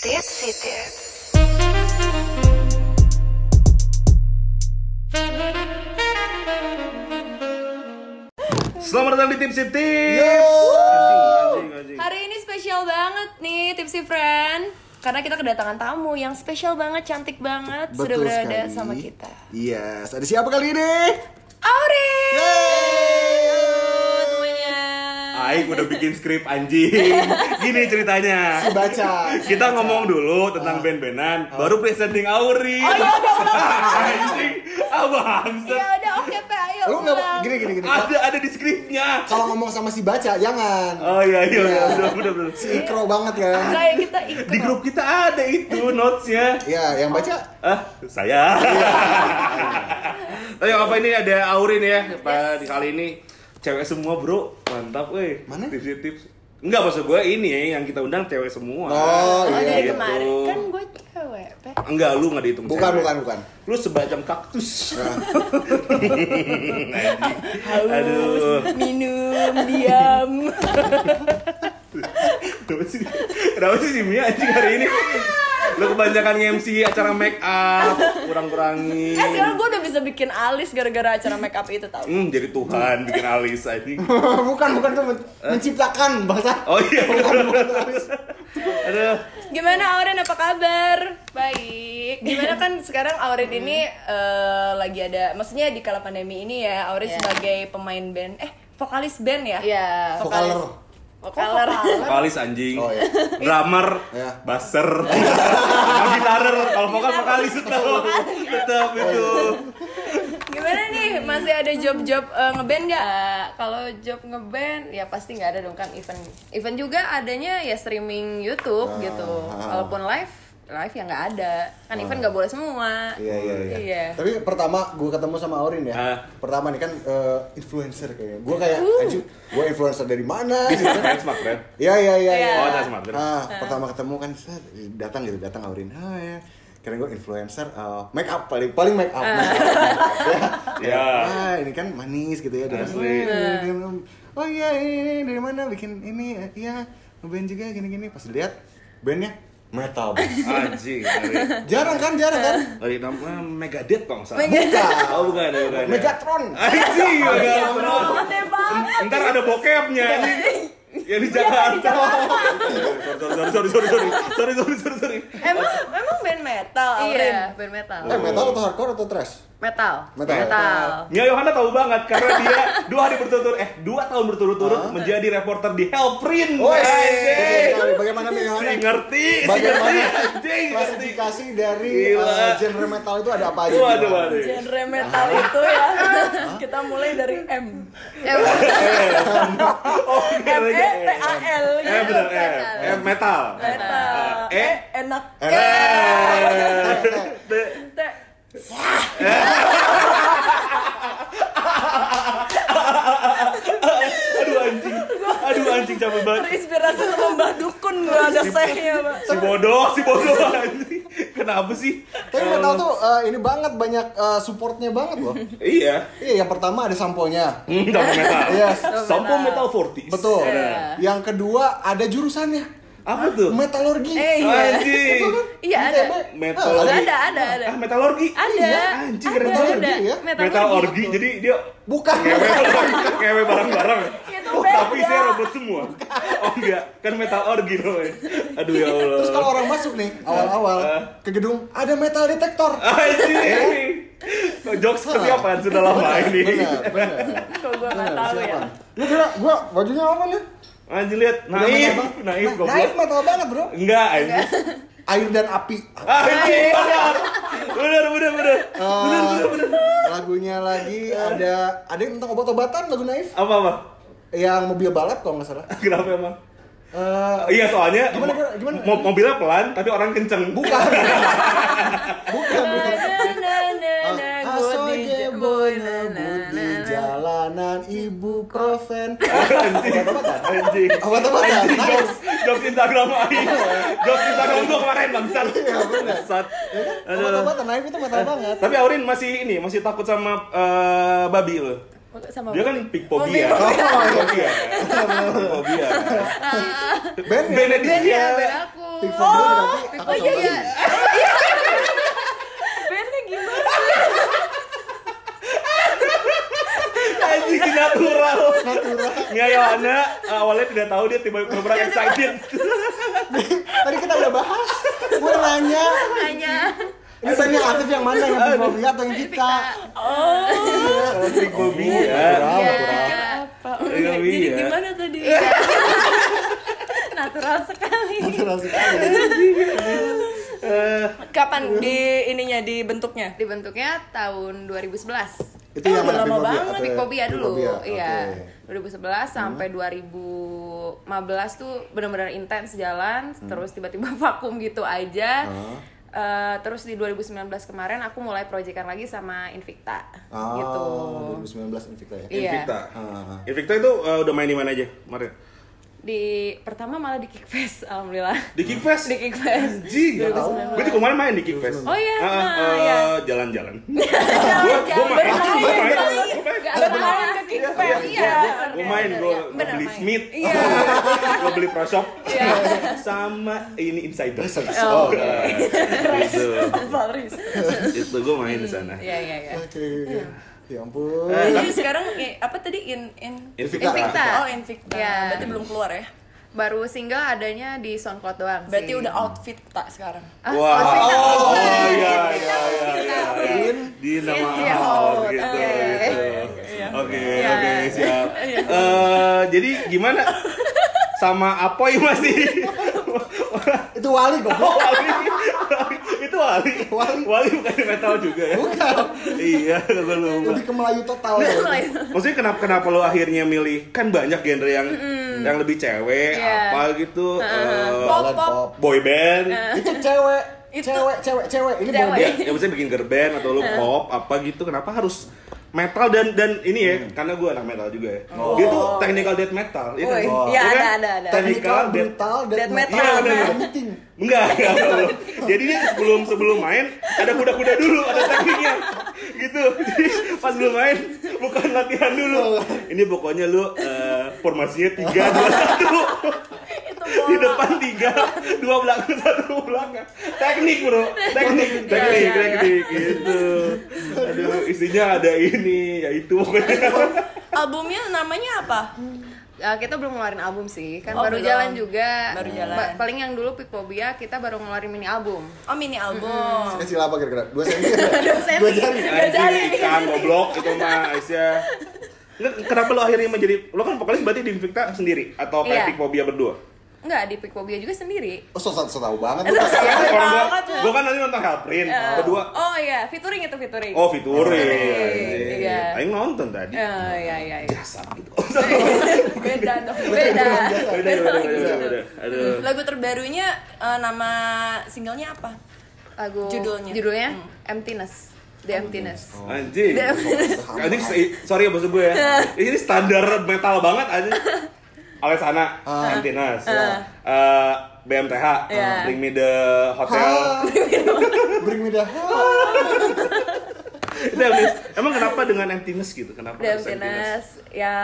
Tipsy Tips. Selamat datang di Tipsy Tips. Anjing, anjing, anjing. Hari ini spesial banget nih Tipsy Friend Karena kita kedatangan tamu yang spesial banget, cantik banget Sudah Betul berada sekali. sama kita Yes, ada siapa kali ini? Auri! Aik udah bikin skrip anjing. Gini ceritanya. Si baca. Kita ngomong dulu tentang band-bandan, baru presenting Auri. Oh iya, udah, udah. Anjing, ah bangsa. Ya udah oke Pe, ayo Lu nggak pulang. gini gini gini. Ada ada di skripnya. Kalau ngomong sama si baca jangan. Oh iya iya, iya. udah udah udah. Si ikro banget kan. Kayak kita ikut Di grup kita ada itu notesnya. Ya, yang baca Ah, saya. Ayo apa ini ada Aurin ya? Pada kali ini cewek semua, Bro. Mantap, weh. Mana? Tips tips. Enggak maksud gue ini ya yang kita undang cewek semua. Oh, Oh iya. dari gitu. kemarin Kan gue cewek Pe Enggak, lu nggak dihitung Bukan, cewek. bukan, bukan. Lu sebajam kaktus. Nah, Haus, Aduh. minum, diam Kenapa sih? Kenapa sih si Mia anjing hari ini? Lu kebanyakan MC acara make up, kurang-kurangi. Eh sekarang gue udah bisa bikin alis gara-gara acara make up itu tau Hmm, jadi Tuhan bikin alis anjing. bukan, bukan tuh men- menciptakan bangsa. Oh iya. Aduh. Gimana Aurin apa kabar? Baik. Gimana kan sekarang Aurin ini eh, lagi ada, maksudnya di kala pandemi ini ya, Aurin Iya. sebagai pemain band, eh vokalis band ya? Iya. Vokaler. Vokaler. Vokalis anjing. Oh, iya. Drummer, Iya. basser, sama gitarer. Kalau vokal vokalis tetap. Tetap itu. Gimana nih? Masih ada job-job eh, ngeband nggak? Eh, kalau job ngeband ya pasti nggak ada dong kan event event juga adanya ya streaming YouTube Ah, gitu walaupun live live ya nggak ada kan event nggak boleh semua Iya, iya, iya. Iya. Tapi pertama gue ketemu sama Aurin ya. Ah. Pertama nih kan eh, influencer kayaknya. Gue kayak, anjir, gue influencer dari mana? gitu. Keren smart. Iya iya iya. iya. Oh, ada smart, bener. Ah, pertama ketemu kan datang gitu, datang Aurin. Ah ya. Kira gue influencer eh, make up paling paling make up. make up. ya. Ya. Ah, ini kan manis gitu ya dari Asli. Oh iya ini dari mana bikin ini? Iya, ngeband juga gini-gini. Pas lihat bandnya metal. Bos. Anjing. jarang kan, jarang kan? Dari nama Megadeth kok nggak salah. Bukan. Oh bukan, bukan. Megatron. Anjing, Megatron. Ntar ada bokepnya anjing. Yang di Jakarta. Sorry, sorry, sorry, sorry, sorry, sorry, sorry, sorry, sorry. Emang emang band metal iya band metal Eh, metal atau hardcore atau trash? metal Metal. Mia Yohana tahu banget karena dia dua hari berturut-turut, eh dua tahun berturut-turut menjadi reporter di Hellprint. Woi, Anjing. betul sekali. Bagaimana nih Si Yohana? ngerti, si Bagaimana ngerti, anjing, ngerti. klasifikasi dari uh, genre metal itu ada apa aja? Waduh, waduh. Genre metal itu ya. Kita mulai dari M. Eh, Oh, M E T A L Eh, gitu. Metal. Metal. Eh. enak. Eh, T. aduh anjing, aduh anjing capek banget. Terinspirasi sama Mbah Dukun gua ada sehnya, Mbak. Si bodoh, si bodoh anjing. Kenapa sih? Tapi metal tuh uh, ini banget banyak uh, supportnya banget loh. Iya. Iya, yang pertama ada samponya. Hmm, sampo metal. Yes. Sampo metal 40 Betul. Iya. Yang kedua ada jurusannya. Apa tuh? Metalurgi. Eh, iya. Anjing. iya ada. Metalurgi. ada ada ada Ah, metalurgi. ada Iya, anjing keren ada banget. ada ya. metal, Metal orgi, jadi dia Bukan. ngewe ngewe bareng-bareng. Itu Oh, tapi saya robot semua. Oh enggak, kan metal orgi loh. Aduh ya Allah. Terus kalau orang masuk nih awal-awal Ah. ke gedung ada metal detektor. anjing. Jokes kesiapan sudah lama ini. Benar, benar. Kok gua nggak Benar, tahu ya. Lu kira gua bajunya apa nih? Anjing lihat, Udah naif, metal banget. naif Na- Naif goblok. metal banget, Bro. Enggak, anjing. Air dan api. Anjing, benar. Benar, benar, benar. Eh, lagunya lagi ada ada yang tentang obat-obatan lagu Naif Apa apa? yang mobil balap kalau nggak salah. Kenapa emang? Eh, Iya soalnya Gimana, gimana, gimana? mo- mobilnya pelan tapi orang kenceng. bukan. bukan, bukan. Ibuprofen. Anjing. Obat-obatan. Anjing. Obat-obatan. Anjing, jokes, jokes Instagram Aing. Jokes Instagram gua kemarin bangsat. Iya, benar. Bangsat. Ya kan? Obat-obatan Naif itu metal banget. Tapi Aurin masih ini, masih takut sama eh, babi lo. sama Dia kan pikfobia. Oh, Pikfobia. Pikfobia. Band Bandnya band ya dia. band aku Pink Phobia berarti Pink takut sama Phobia. babi. Bandnya gimana? Anjing si natural. Mia Yohana awalnya tidak tahu dia tiba-tiba excited. Tadi kita udah bahas. Gue nanya, Hanya ini bandnya aktif yang mana yang Phobia atau yang kita? Pink Phobia. Natural, Iya. natural. Apa? Iya, Jadi iya. gimana tadi? natural sekali. Natural sekali. Eh, Kapan di ininya dibentuknya? Dibentuknya tahun 2011. Itu Oh, yang udah lama banget, atau Pink ya? Dulu, iya. oke. 2011 sampai 2015 tuh benar-benar intens jalan, terus tiba-tiba vakum gitu aja. Ah. Eh, terus di 2019 kemarin aku mulai proyekan lagi sama Invicta Ah, gitu. 2019 Invicta ya? Iya. Invicta. Ah. Invicta itu eh, udah main di mana aja kemarin? Di pertama malah di Kickfest alhamdulillah. Di Kickfest. Di Kickfest. Anjing. Gue juga kemarin main di Kickfest. Oh iya, eh, iya. Jalan-jalan. Gue gue main. Gue main. Gue main. Ke Kickfest. Iya. Gue main, gue beli. Smith, Iya. gue beli Pro Shop, sama ini Insider. Oh, Gitu. Paris. Itu gue main di sana. Iya, iya, iya. Ya ampun. Jadi sekarang eh, apa tadi in in Invicta. Invicta. Oh, Invicta. Iya. Berarti belum keluar ya? Baru single adanya di SoundCloud doang Berarti sih. udah outfit tak sekarang. Ah, Wah, outfitnya oh, outfit. iya, iya, iya, outfit. iya, iya. Di nama Iya, oh, oh, gitu, oke. gitu. Oke, oke, siap. Eh, jadi gimana? Sama Apoy masih? Itu Wali Oh, goblok. Wali. Wali. Wali. Wali bukan metal juga ya? Bukan. iya, gue lupa. Lebih ke Melayu total ya. Maksudnya kenapa kenapa lo akhirnya milih kan banyak genre yang yang lebih cewek Iya. apa gitu Pop, Ballad pop. pop. boy band Itu cewek. Itu- Cewek, cewek, cewek. Ini Cewek. boy ya, ya maksudnya bikin girl band atau lo pop apa gitu kenapa harus metal dan dan ini ya karena gue anak metal juga ya dia tuh technical death metal ya kan? Oh. iya Iya kan? ada ada ada. Technical Technical, death brutal, death metal. metal. Iya, bener. Meeting. Enggak, enggak, belum. Jadi dia sebelum sebelum main ada kuda-kuda dulu, ada tekniknya. Gitu. Jadi pas belum main bukan latihan dulu. Ini pokoknya lu eh, formasinya 3 2 1. Di depan tiga, dua belakang, satu belakang. Teknik, Bro. Teknik, teknik, iya, iya. teknik gitu. Aduh, isinya ada ini, ya itu pokoknya. Albumnya namanya apa? Ya, kita belum ngeluarin album sih, kan Oh, baru belum. jalan juga. Baru jalan. Ba- paling yang dulu Pikobia kita baru ngeluarin mini album. Oh, mini album. Kecil apa kira-kira? Dua senti? Dua senti. Dua jari. Ikan goblok itu mah Aisyah. Kenapa lo akhirnya menjadi lo kan vokalis berarti di Invicta sendiri atau kayak Iya. Pikmobia berdua? Enggak, di Pikobia juga sendiri. Oh, so, so, so tahu banget. Eh, lu. so- so- Iya, gua, banget gua kan nanti nonton Helprin, berdua. Oh iya, featuring itu featuring. Oh. Featuring, iya. Aing nonton tadi. Oh iya iya iya. Jasad gitu. Beda dong. Beda. Beda, beda, beda, beda. Aduh. Lagu terbarunya eh, nama singlenya apa? Lagu Judulnya. Judulnya Emptiness. The Emptiness. Anjing. Dia- Anjing, sorry ya maksud gue ya. Ini standar metal banget anjing. Alesana, Ah. Antinas, eh, BMTH, Iya. Bring Me The Hotel. Ah, Bring me the Itu emptiness. Emang kenapa dengan emptiness gitu? Kenapa The harus Emptiness ya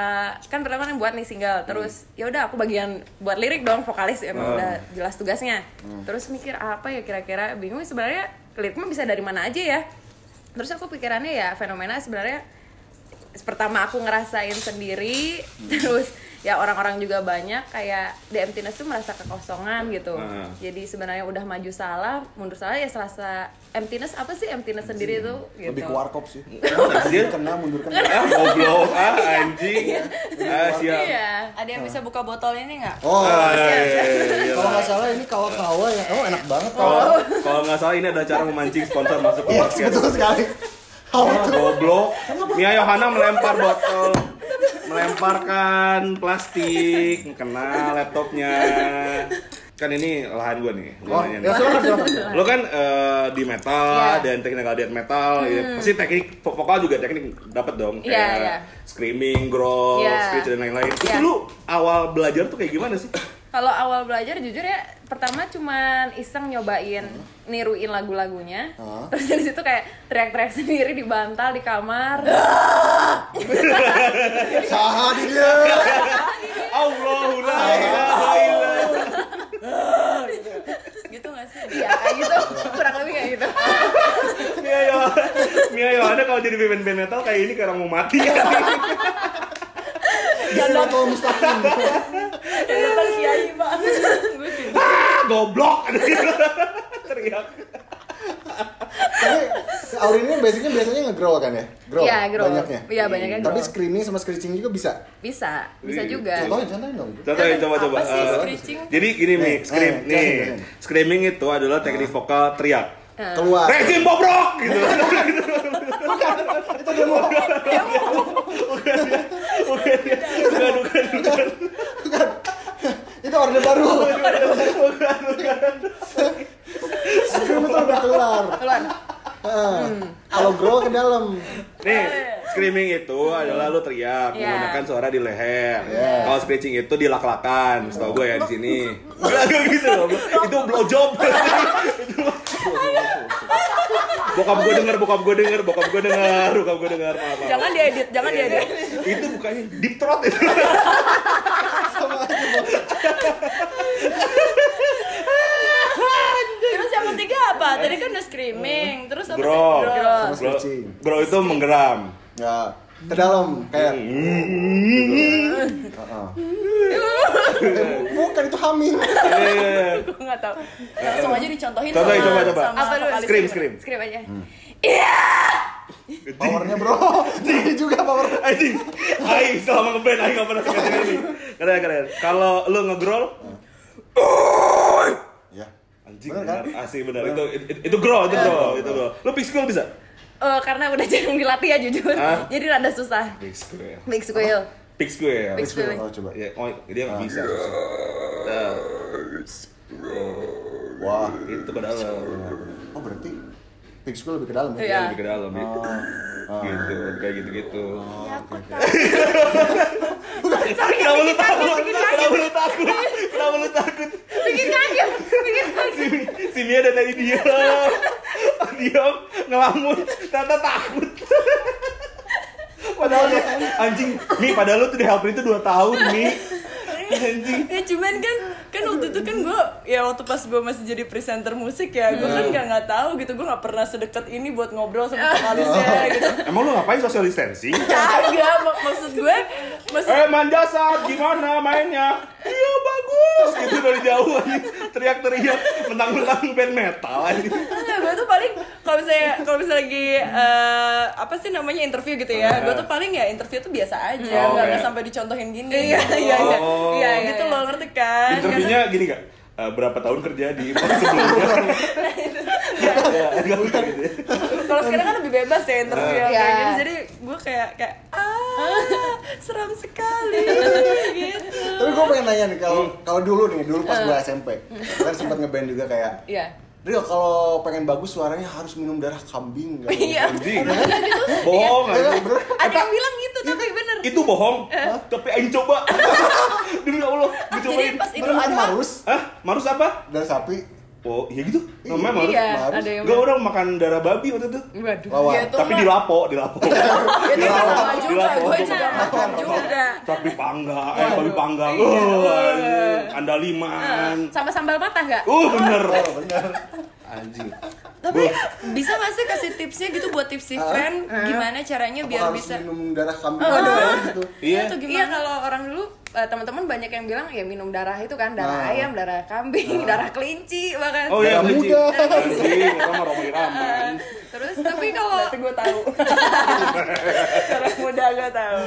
kan pertama kan buat nih single terus ya udah aku bagian buat lirik dong vokalis emang Hmm. udah jelas tugasnya terus mikir apa ya kira-kira bingung sebenarnya lirik mah bisa dari mana aja ya terus aku pikirannya ya fenomena sebenarnya pertama aku ngerasain sendiri terus ya orang-orang juga banyak kayak The Emptiness tuh merasa kekosongan gitu Hmm. jadi sebenarnya udah maju salah mundur salah ya serasa emptiness apa sih emptiness sendiri tuh gitu Lebih ke warkop sih. Anjir. Kena mundur kena. Ah, goblok, ah anjing. Ah, siap. iya Ada yang bisa buka botol ini nggak? Oh, Ah, iya, iya, iya. kalau nggak salah ini kawa-kawa ya. Oh, enak banget Kalau kawa. kalau nggak salah ini ada cara memancing sponsor masuk ke Iya, podcast. betul sekali. Ah, goblok. Mia Yohana melempar botol, melemparkan plastik, kena laptopnya. Kan ini lahan gue nih. Oh, gua nanya nih. ya silakan silakan. Lo kan eh, di metal Iya. dan technical death metal, ya. pasti teknik vo- vokal juga teknik dapat dong, Iya, kayak iya. screaming, growl, Iya. screech dan lain-lain. Itu Iya. lu awal belajar tuh kayak gimana sih? Kalau awal belajar jujur ya pertama cuman iseng nyobain niruin lagu-lagunya. Hah? Terus dari situ kayak teriak-teriak sendiri di bantal di kamar. Saha di dia. Allahu la ilaha illallah. gak sih? Iya kayak gitu, kurang lebih kayak gitu. Mia Yohana, Mia Yohana kalau jadi band band metal kayak ini kayak orang mau mati ya. Yang datang kiai banget. Gue kayak ah, goblok. Teriak. Tapi Aurin ini basicnya biasanya nge-growl kan ya? Growl. Iya, growl. Banyaknya. Iya, banyaknya Tapi growl. screaming sama screeching juga bisa. Bisa, bisa Iya. juga. Contohin, contohin dong. Contohin coba coba. Apa sih Eh, screeching? Jadi gini nih, Nih, scream eh, nih. jelasin, jelasin. Screaming itu adalah teknik vokal teriak. Keluar. Rezim bobrok gitu. Itu demo. Bukan, bukan, bukan. Itu orde baru. Scream itu udah keluar. Keluar. Heeh. Kalau growl ke dalam. Nih, screaming itu adalah lu teriak Iya. menggunakan suara di leher. Iya. Kalau screeching itu dilak-lakan, setahu gue ya di sini. Enggak gitu loh. Itu blowjob. Itu- bokap gue denger, bokap gue denger, bokap gue denger, bokap gue denger. Maaf, maaf. Jangan diedit, jangan diedit. itu bukannya deep throat itu. Terus yang ketiga apa? Tadi kan udah screaming, terus apa? Bro, Bro. Bro, bro itu menggeram. Ya, ke dalam kayak Hmm. Heeh. Eh, bukan itu humming. Eh, Gue gak tau. Langsung aja dicontohin Contohin, sama, coba, coba. sama Apa dulu? Scream, scream. Scream aja. Powernya bro, tinggi juga power. Anjing, Aing selama ngeband Aing gak pernah sekali ini. Keren keren. Kalau lu ngegrol, Ya. anjing Bener benar, kan? asli benar. Itu itu, itu growl, itu growl, itu growl. Lu pick school bisa? Eh, karena udah jarang dilatih ya jujur. Hah? Jadi rada susah. Pick school. Big squeal. Pick school ya. Pick school. Oh coba. Ya, oh dia nggak bisa. Nah, Wah. itu ke dalam. Oh berarti Pig School lebih ke dalam ya? Iya, lebih ke dalam ya. Oh. Gitu, kayak gitu-gitu. Ya aku tahu. Kenapa lu takut? Kenapa lu takut? Kenapa lu takut? Bikin kaget, bikin kaget. Si, Mia dan tadi diam, diam, ngelamun, ternyata takut. Padahal dia, anjing, Mi, padahal lu tuh di helper itu 2 tahun, Mi. Anjing. Ya cuman kan kan waktu itu kan gue ya waktu pas gue masih jadi presenter musik ya gue kan nggak nggak tahu gitu gue nggak pernah sedekat ini buat ngobrol sama vokalisnya gitu Emang lu ngapain social distancing? kagak mak- maksud gue maksud Eh, manja saat gimana mainnya? Iya bagus, gitu dari jauh. Teriak-teriak, mentang-mentang band metal anjing. Gue tuh paling kalau misalnya kalau misalnya lagi eh, apa sih namanya interview gitu ya, gue tuh paling ya interview tuh biasa aja, Oh, nggak nggak sampai dicontohin gini. Iya, iya, iya. Oh. Iya, iya, gitu iya. loh ngerti kan? Interviewnya gini gak? Eh, berapa tahun kerja di band sebelumnya? Ya, gitu ya. Kalau sekarang kan lebih bebas ya interview Iya. kayak gitu, jadi gue kayak kayak ah seram sekali gitu. Tapi gue pengen nanya nih kalau kalau dulu nih dulu pas gue SMP, kan sempat ngeband juga kayak. Rio kalau pengen bagus suaranya harus minum darah kambing kan? Iya. Anjing. Bohong Iya, bener. Ada yang bilang gitu tapi bener. Itu bohong. Tapi aing coba. Demi Allah, gue Jadi pas itu ada harus Hah? Marus apa? darah sapi. Oh, iya gitu. Namanya marus. Iya, harus. ada yang Enggak orang makan darah babi waktu itu. Waduh. Lawan. Ya, Tapi mah- dilapo, dilapo. itu mah sama juga, gue juga makan juga. Sapi panggang, eh babi panggang. Oh, anjing. andaliman. Sama sambal matah nggak? Uh, bener. Oh bener. Anjing. Tapi bisa gak sih kasih tipsnya gitu buat tips si friend gimana caranya Apa biar harus bisa minum darah kambing Ah. gitu. Iya. atau Iya gimana? kalau orang dulu eh, teman-teman banyak yang bilang ya minum darah itu kan darah Nah. ayam, darah kambing, darah kelinci bahkan. Oh iya, Darah muda. Terus tapi kalau Berarti gue tahu. Cara muda gue tahu.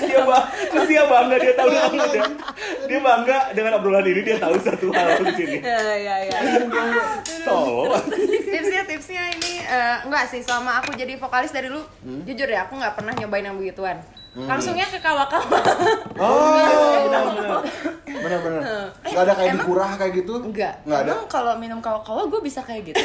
dia bang, terus dia bangga dia tahu dia bangga. Dia bangga dengan obrolan ini dia tahu satu hal di sini. ya ya ya. Tolong. tipsnya tipsnya ini eh, enggak sih selama aku jadi vokalis dari dulu jujur ya aku nggak pernah nyobain yang begituan. Langsungnya ke kawa-kawa Oh, bener-bener. Gak ada kayak Emang- dikurah kayak gitu? Enggak. Nggak ada. Emang kalau minum kawa-kawa gue bisa kayak gitu.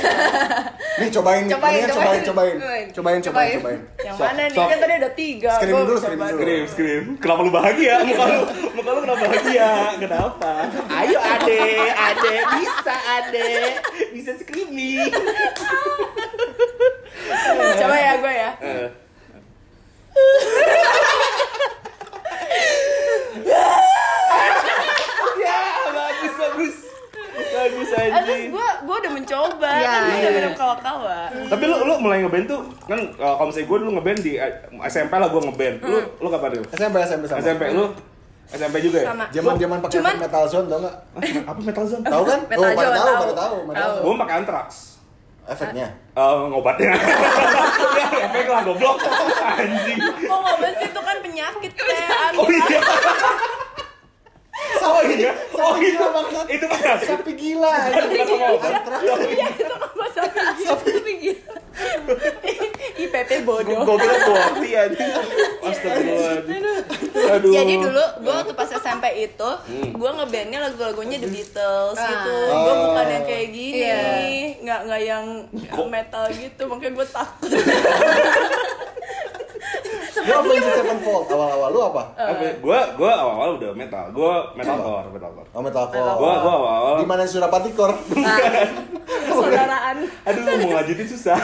Nih cobain, nih. Cobain, cobain. cobain, cobain, Cobain. cobain, cobain, Cobain. cobain. Yang mana nih? Kan tadi ada tiga. Scream dulu, scream dulu. Scream, scream. Kenapa lu bahagia? Muka lu, muka lu kenapa bahagia? Kenapa? Ayo ade, ade, bisa ade, bisa screaming. Coba ya gue ya. Eh. ya, bagus, Eh, Terus gue gue udah mencoba Iya, kan gue iya. udah minum kawa-kawa Tapi lu lu mulai ngeband tuh kan uh, kalau misalnya gue dulu ngeband di uh, SMP lah gue ngeband. Lu lu kapan dulu? SMP SMP sama. SMP lu SMP juga ya? Sama. Zaman-zaman pakai Cuman- metal zone tau nggak? Apa metal zone? Tahu kan? Metal oh, zone, tahu, tahu. pada tahu. Metal Tahu. zone. Gue pakai antrax. Efeknya. Eh, ngobatnya. ya, efek lah goblok. Anjing. kok ngobat sih itu kan penyakit teh Oh iya. Sama Oh iya. Oh Sapi itu gila banget. itu mana? Sapi gila. Sama iya itu kan sapi sapi gitu IPP bodoh Gue kira bukti anjing. Astagfirullahaladzim. Aduh. Jadi dulu gue waktu pas SMP itu gue ngebandnya lagu-lagunya The Beatles gitu. Gue Oh. bukan yang kayak gini, Iya. nggak nggak yang metal gitu. Makanya gue takut. Lu Avenged Sevenfold awal-awal lu apa? Apa? Gue gue awal-awal udah metal. Gue metalcore, metalcore. Oh metalcore. Gue gue awal-awal. Di mana Surapati Core? Saudaraan. Aduh mau ngajutin susah.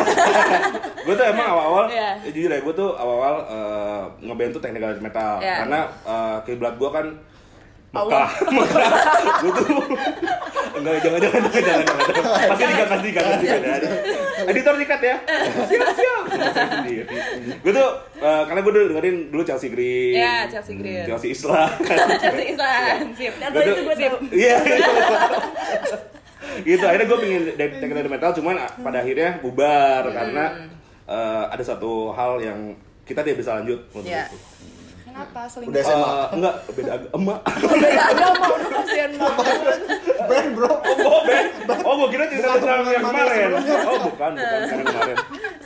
gue tuh emang awal-awal, Iya. ya jujur ya gue tuh awal-awal eh, ngeband tuh technical metal Iya. karena eh, kiblat gue kan Mekah, Mekah. gue tuh enggak jangan jangan jangan jangan jangan. Pasti dikat pasti dikat pasti dikat ya. Editor dikat ya. Siap siap. Gue tuh eh, karena gue dulu dengerin dulu Chelsea Green. Ya, Chelsea Green. Chelsea Islam. Chelsea Islan, sip. Tuh- itu gue tahu. Iya. gitu akhirnya gue pengen dari technical metal cuman pada akhirnya bubar karena eh, ada satu hal yang kita tidak bisa lanjut menurut Iya. gue. Kenapa selingkuh? Udah SMA. Eh, enggak beda agama. Beda agama, udah kasihan banget. Band bro. Oh, Ben. Oh, gue kira cerita tentang yang kemarin. Oh, bukan, bukan yang kemarin.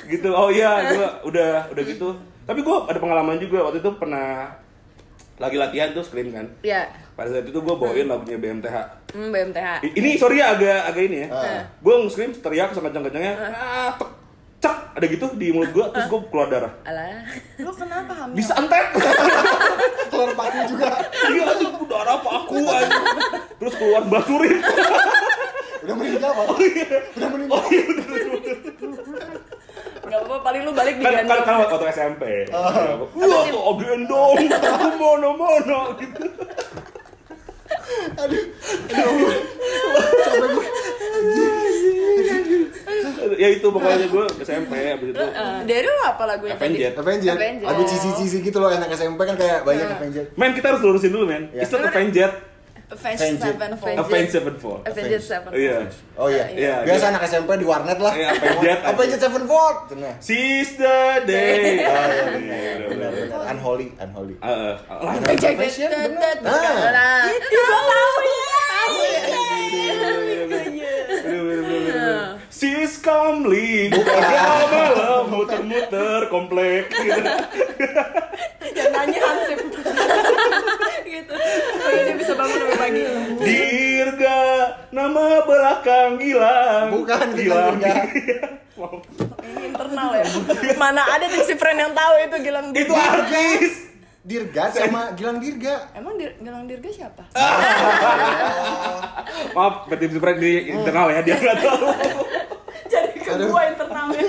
Gitu. Oh iya, gue udah udah gitu. Tapi gue ada pengalaman juga waktu itu pernah lagi latihan tuh scream kan. Ya, Pada saat itu gue bawain lagunya BMTH. hmm, BMTH. Ini sorry ya agak agak ini ya. Ah. Gue nge-scream teriak sekencang-kencangnya. Ah, tek, cek ada gitu di mulut gue terus gue keluar darah. Alah. Lu kenapa hamil? Bisa entet. Keluar paku juga. Iya aja darah paku aja. Terus keluar basurin. Udah meninggal pak. Udah meninggal. Gak apa-apa, paling lu balik kan kan digendong. kan waktu SMP. Wah, kok gendong. Aku mono-mono gitu. Aduh. Aduh. Sampai gue. Ya itu pokoknya gue SMP abis itu. Dari lu apa lagunya tadi? Avenged. Avenged. Avenged. Lagu cici-cici gitu loh anak SMP kan kayak banyak Avenged. Men kita harus lurusin dulu men. Ya. It's not Avenged. Avenged Avenged. Sevenfold. Avenged Sevenfold. Avenged Seven. Iya. Oh iya. Iya, Biasa anak SMP di warnet lah. Iya, Avenged. Avenged Sevenfold. Nah. Seize the day. Oh iya benar. Unholy, unholy. Eh, eh, lah, Jack Fashion, Tet- bener. Tet- Nah. Itu tahu ya. Sis comely, bukan malam muter-muter komplek gitu. Yang nanya Hansip. gitu. Oh iya, dia bisa bangun lebih pagi. Dirga, nama belakang Gilang. Bukan Gilang Dirga. Wow. Ini internal ya. Mana ada tuh si friend yang tahu itu Gilang Itu artis. Dirga sama Gilang Dirga. Emang Dir Gilang Dirga siapa? Maaf, Petit Supret di internal ya, dia nggak tahu. Jadi ke Aduh. gua internalnya.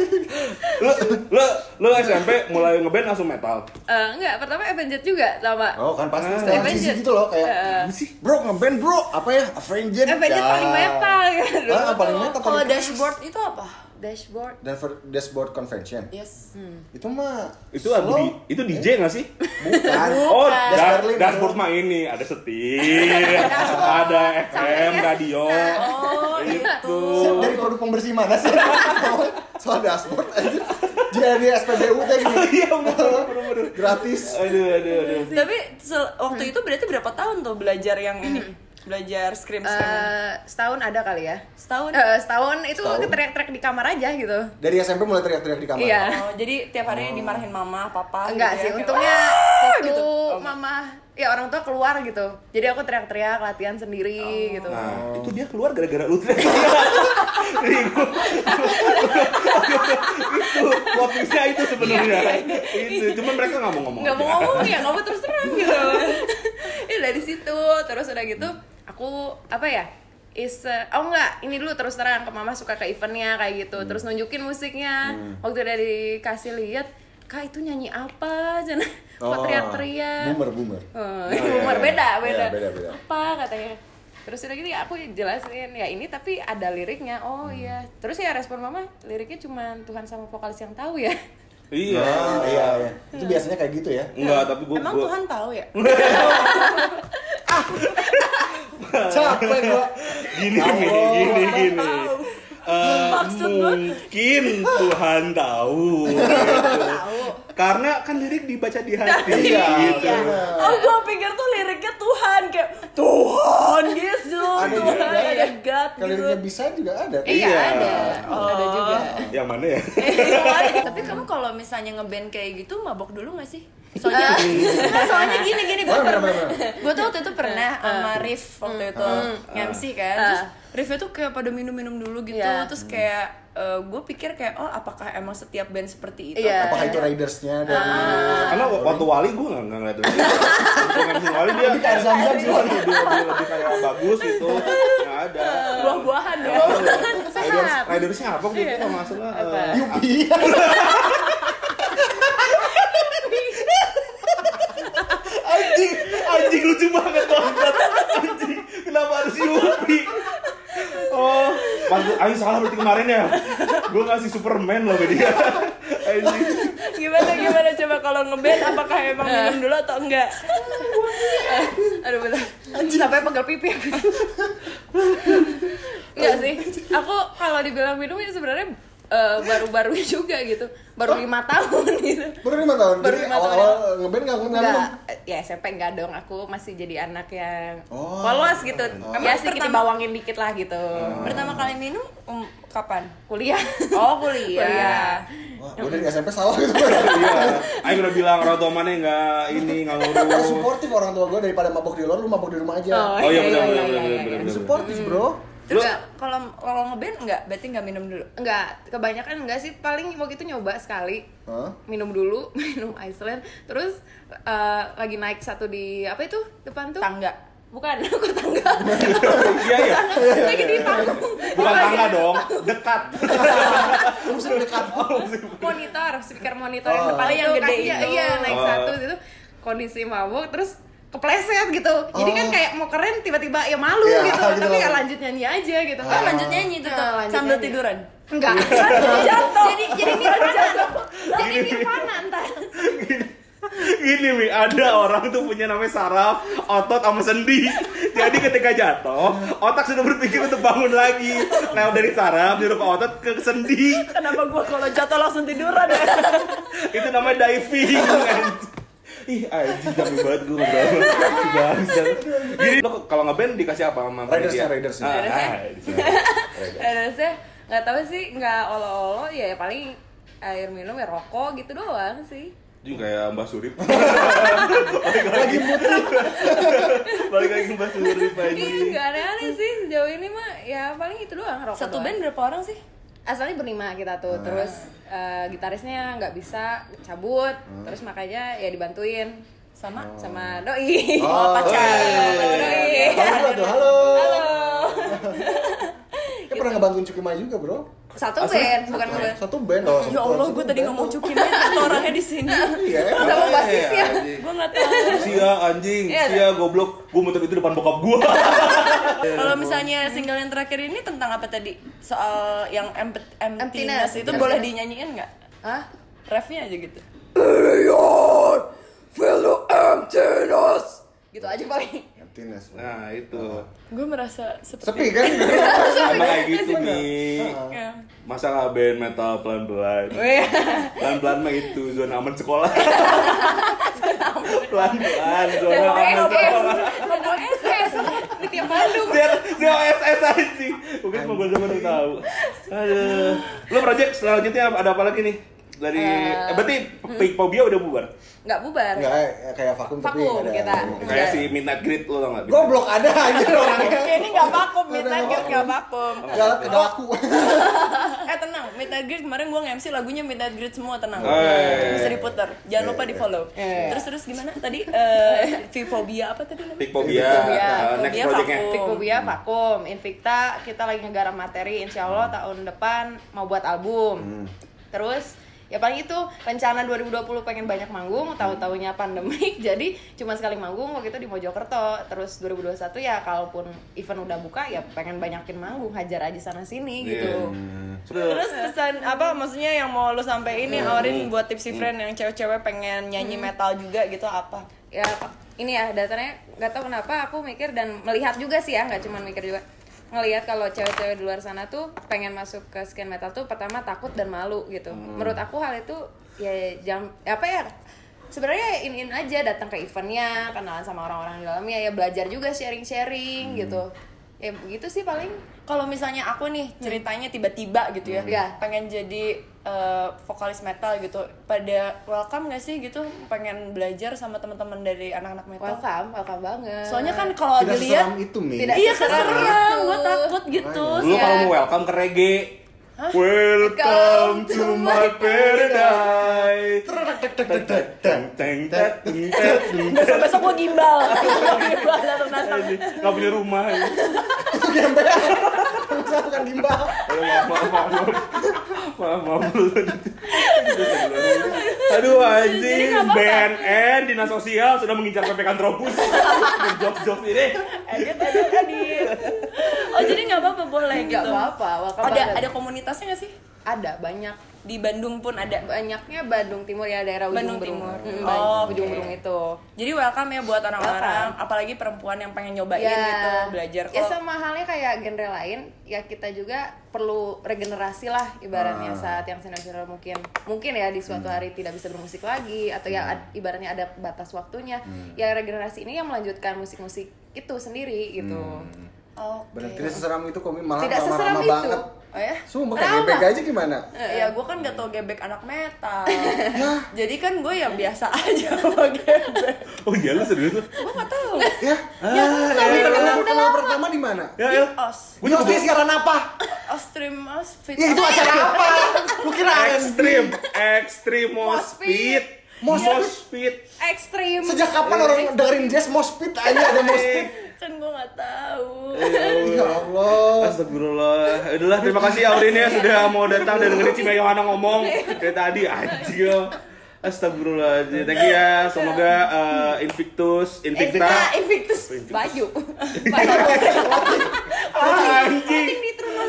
Lu, lu, lu SMP mulai ngeband langsung metal. eh, enggak, pertama Avenged juga sama. Oh kan pasti Ah. setelah Avenged. gitu loh kayak Apa sih? Bro ngeband bro apa ya Avenged Avenged Ya. paling metal gitu. Ah, paling metal Kalau dashboard itu apa? Dashboard. Dashboard, dashboard convention Yes. itu mah Itu lagu slow. di, itu DJ nggak sih? bukan Oh, Dash da- Berlin, dashboard mah ini ada setir, ada FM, radio, Oh, itu. dari produk pembersih mana sih soal dashboard aja jadi SPBU tadi Iya, bener, bener, bener. gratis Aduh, aduh, aduh. Tapi waktu itu berarti berapa tahun tuh belajar yang ini? Belajar scream scream. Eh, setahun ada kali ya. Setahun. Eh, setahun itu Setahun. teriak-teriak di kamar aja gitu. dari SMP mulai teriak-teriak di kamar Iya. Oh, jadi tiap hari dimarahin mama, papa Enggak gitu sih, ya, untungnya "Wah!" itu gitu. mama ya orang tua keluar gitu. Jadi aku teriak-teriak latihan sendiri gitu. Nah, itu dia keluar gara-gara lu itu plot twistnya itu sebenarnya. itu, cuman mereka nggak mau ngomong. nggak mau ngomong ya nggak mau terus terang gitu ya dari situ terus udah gitu aku apa ya is uh, oh enggak ini dulu terus terang ke mama suka ke eventnya kayak gitu. Terus nunjukin musiknya. Waktu udah dikasih lihat kak itu nyanyi apa? Kok Oh, teriak-teriak. Boomer boomer. Oh, iya, boomer iya. beda beda Iya, beda, beda. apa katanya. Terus udah gitu ya aku jelasin ya ini tapi ada liriknya. Oh iya. Terus ya respon mama liriknya cuma Tuhan sama vokalis yang tahu ya Iya. Ah, iya, iya. Itu biasanya kayak gitu ya. Enggak, tapi gua Emang gua Tuhan tahu ya? Capek gua. gini gini gini gini. Eh, Maksud gua- mungkin Tuhan tahu. gitu. Karena kan lirik dibaca di hati Iya, gitu. bener. Oh, gue pikir tuh liriknya Tuhan kayak Tuhan gitu, Ada juga, Tuhan ada. ada God Kalau gitu. liriknya bisa juga ada. iya Iya. ada ada juga Yang mana ya? Tapi kamu kalau misalnya ngeband kayak gitu mabok dulu gak sih? Soalnya, Nah, soalnya gini gini gue Oh, pernah, gue tuh waktu itu pernah sama Rif waktu itu nge-MC kan, terus Rifnya tuh kayak pada minum-minum dulu gitu, Iya. terus kayak gue pikir kayak oh apakah emang setiap band seperti itu? Iya. Apakah itu ridersnya dari Karena waktu Wali gue nggak nggak ngeliat itu. Waktu Wali dia Lebih kayak Zam-Zam sih, Wali. Dia, dia lebih kayak bagus gitu. Nggak ada. Buah-buahan ya. Riders, ridersnya apa gitu nggak salah. eh, Yupi? anjing, anjing lucu banget banget. Anjing, kenapa harus Yupi? Oh, pas Aing salah berarti kemarin ya. Gue ngasih Superman loh ke dia. Gimana gimana coba kalau ngeband apakah emang minum dulu atau enggak? aduh bener sampai pegel pipi aku. Enggak sih aku kalau dibilang minum ya sebenarnya eh, baru-baru juga gitu baru lima tahun gitu Baru lima tahun. Baru lima tahun. awal-awal ngeband nggak nggak ya SMP enggak dong. Aku masih jadi anak yang Oh. polos gitu. Oh. Ya sedikit Pertama- dibawangin dikit lah gitu. Pertama kali minum um, kapan? Kuliah. Oh kuliah. Kuliah. Wah, gue dari SMP salah gitu. Iya, Aing udah bilang orang tua mana nggak ini nggak Karena ngurus. suportif orang tua gue daripada mabok di luar, lu mabok di rumah aja. Oh iya benar benar benar benar iya, benar. benar. Suportif bro. Terus Enggak. kalau kalau ngeband enggak, berarti enggak minum dulu. Enggak, kebanyakan enggak sih. Paling waktu itu nyoba sekali. Hah? Minum dulu, minum Iceland. Terus eh, lagi naik satu di apa itu? Depan tuh? Tangga. Bukan, aku tangga. Iya ya. lagi di panggung. Bukan tangga dong, dekat. Sering dekat. monitor, speaker monitor yang Oh. depan Oh, yang itu, gede itu. Iya, naik Oh. satu gitu. Kondisi mabuk terus kepleset gitu. Jadi kan Oh. kayak mau keren tiba-tiba ya malu Iya, gitu. gitu Tapi ya lanjut nyanyi aja gitu. Oh, lanjut nyanyi tuh Nah, tuh, lanjut sambil nyanyi. tiduran. Enggak. Jatuh. jadi jadi nirvana. jadi nirvana entar. Gini Mi, ada orang tuh punya namanya saraf, otot sama sendi. Jadi ketika jatuh, otak sudah berpikir untuk bangun lagi. Lewat dari saraf, nyuruh ke otot ke sendi. Kenapa gua kalau jatuh langsung tiduran ya? Itu namanya diving. Ih, anjing capek banget gue ngobrol. Si bangsat. Gini, lo kalau ngeband dikasih apa sama Ridersnya, ridersnya. Harusnya nggak tahu sih, nggak olo-olo ya paling air minum ya rokok gitu doang sih. Juga kayak Mbak Surip. Lagi muter. Balik lagi Mbak Surip Iya, anjing. nggak aneh-aneh sih sejauh ini mah ya paling itu doang rokok Satu band berapa orang sih? Asalnya berlima kita tuh terus eh, gitarisnya nggak bisa cabut terus makanya ya dibantuin Sama sama doi Oh, pacar. iya. doi Halo tuh, halo. halo Eh pernah ngebantuin Cukima juga bro. Satu Asli? band bukan gue Satu band oh. Ya Allah, gue tadi ngomong cukin aja orangnya di sini. Iya. sama basisnya Gue nggak tahu. Sia anjing, Iya. sia goblok. Gue muter itu depan bokap gue. Kalau misalnya single yang terakhir ini tentang apa tadi? Soal yang empt emptiness, Emptiness. itu Emptiness. boleh dinyanyiin nggak? Hah? Refnya aja gitu. gitu aja paling Emptiness. Nah itu. Gue merasa seperti Sepi kan? Emang kayak gitu nih. Masalah band metal pelan-pelan. Wih. Pelan-pelan mah itu zona aman sekolah. Pelan-pelan zona aman SS sekolah. mau SS di tiap Bandung Dia dia OSS aja Mungkin mau gue zaman tahu. Aduh. Lo project selanjutnya ada apa lagi nih? Dari eh, berarti Pink Phobia udah bubar. nggak bubar Enggak eh, kayak vakum tapi Vakum ada. kita. Kayak si Midnight Grid lo tau gak? Goblok ada aja orangnya. Ini nggak vakum, Midnight Grid vakum. nggak vakum. Enggak enggak aku. Eh tenang, Midnight Grid kemarin gue nge-MC lagunya Midnight Grid semua tenang. Oh, iya, iya, iya. Bisa diputar. Jangan lupa di follow. Iya. Terus terus gimana tadi? Eh, Vphobia apa tadi uh, next projectnya. vakum. Fikubia vakum, Invicta kita lagi ngegarap materi, insya Allah tahun depan mau buat album. Terus ya paling itu rencana 2020 pengen banyak manggung tahu-taunya pandemik jadi cuma sekali manggung waktu itu di Mojokerto. Terus 2021 ya kalaupun event udah buka ya pengen banyakin manggung hajar aja sana sini gitu. Terus pesan apa maksudnya yang mau lo sampai ini Aurin buat tipsy friend yang cewek-cewek pengen nyanyi metal juga gitu apa? ya ini ya dasarnya nggak tahu kenapa aku mikir dan melihat juga sih ya nggak cuma mikir juga ngelihat kalau cewek-cewek di luar sana tuh pengen masuk ke skin metal tuh pertama takut dan malu gitu. Menurut aku hal itu ya jangan apa ya sebenarnya in in aja datang ke eventnya kenalan sama orang-orang di dalamnya ya belajar juga sharing-sharing gitu ya begitu sih paling Kalau misalnya aku nih ceritanya tiba-tiba gitu ya, Iya. pengen jadi eh, vokalis metal gitu, pada welcome gak sih gitu, pengen belajar sama teman-teman dari anak-anak metal? welcome welcome banget Soalnya kan kalau Tidak dilihat, itu, Mi. Tidak iya keserem, itu. gue takut gitu. Lu Ya. kalau mau welcome ke reggae. Welcome to my paradise. Teng. Besok-besok gue gimbal. gimbal. Gak punya rumah. ya. Saya bukan gimbal. Maaf, maaf, maaf, maaf, maaf, maaf. Aduh anjing, BNN Dinas Sosial sudah mengincar PPK Antropus. Jok-jok ini. Edit, edit, edit. Oh jadi nggak apa-apa boleh nggak gitu. apa-apa welcome Ada banget. ada komunitasnya nggak sih? ada banyak Di Bandung pun ada. banyaknya Bandung Timur ya daerah ujung Bandung Berung. Timur. Mm, Oh, ujung Berung itu Jadi welcome ya buat orang-orang, apalagi perempuan yang pengen nyobain Ya. gitu, belajar ya kok. sama halnya kayak genre lain ya kita juga perlu regenerasi lah ibaratnya Ah. saat yang senior-senior mungkin mungkin ya di suatu hari tidak bisa bermusik lagi atau ya ad- ibaratnya ada batas waktunya ya regenerasi ini yang melanjutkan musik-musik itu sendiri gitu Oke. Bener, tidak seseram itu komik malah Tidak seseram itu. banget. Oh ya? Sumpah kayak gebek aja gimana? Ya gue kan gak tau gebek anak metal Jadi kan gue ya biasa aja sama gebek Oh iya lu serius lu? Gue gak tau Ya, ya, ya, kenal, kenal pertama di mana? Ya, ya. Os Gue juga siaran apa? Ostrim Os Fit Ya itu acara apa? Lu kira ekstrim, ekstrim mospit, mospit. ekstrim Sejak kapan orang dengerin jazz mospit aja ada mospit? Kan gue gak tau Ya Allah. Astagfirullah. Udahlah, terima kasih Aurin ya sudah mau datang dan dengerin Cime Yohana ngomong dari tadi anjir. Astagfirullahaladzim. Thank you ya. Semoga eh, Invictus, Invicta. Invicta, Invictus, baju, baju. Anjing.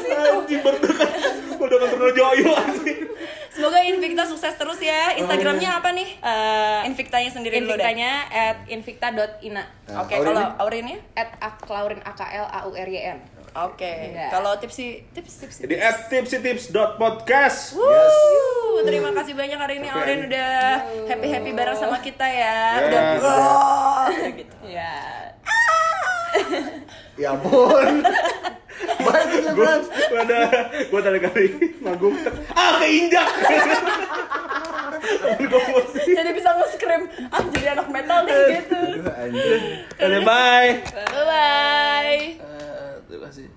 Anjing berdekat. Berdekat terus joyo anjing. Semoga Invicta sukses terus ya Instagramnya apa nih? Eh, Invictanya sendiri dulu deh Invictanya at invicta.ina Nah, Oke, Aurin kalau ya? at aklaurin a k l a u r y n Oke. Iya. Kalau tipsi tips tips. Jadi at tipsytips.podcast. Wuh, terima kasih banyak hari ini Aurin udah happy happy bareng sama kita ya. Ya. Udah gitu. ya Ya ampun. Baik itu friends. Gua ada, gua tadi kali manggung. Ah, keinjak. Jadi bisa nge-scream, ah jadi anak metal deh gitu. Oke, bye. Bye bye. Eh, terima kasih.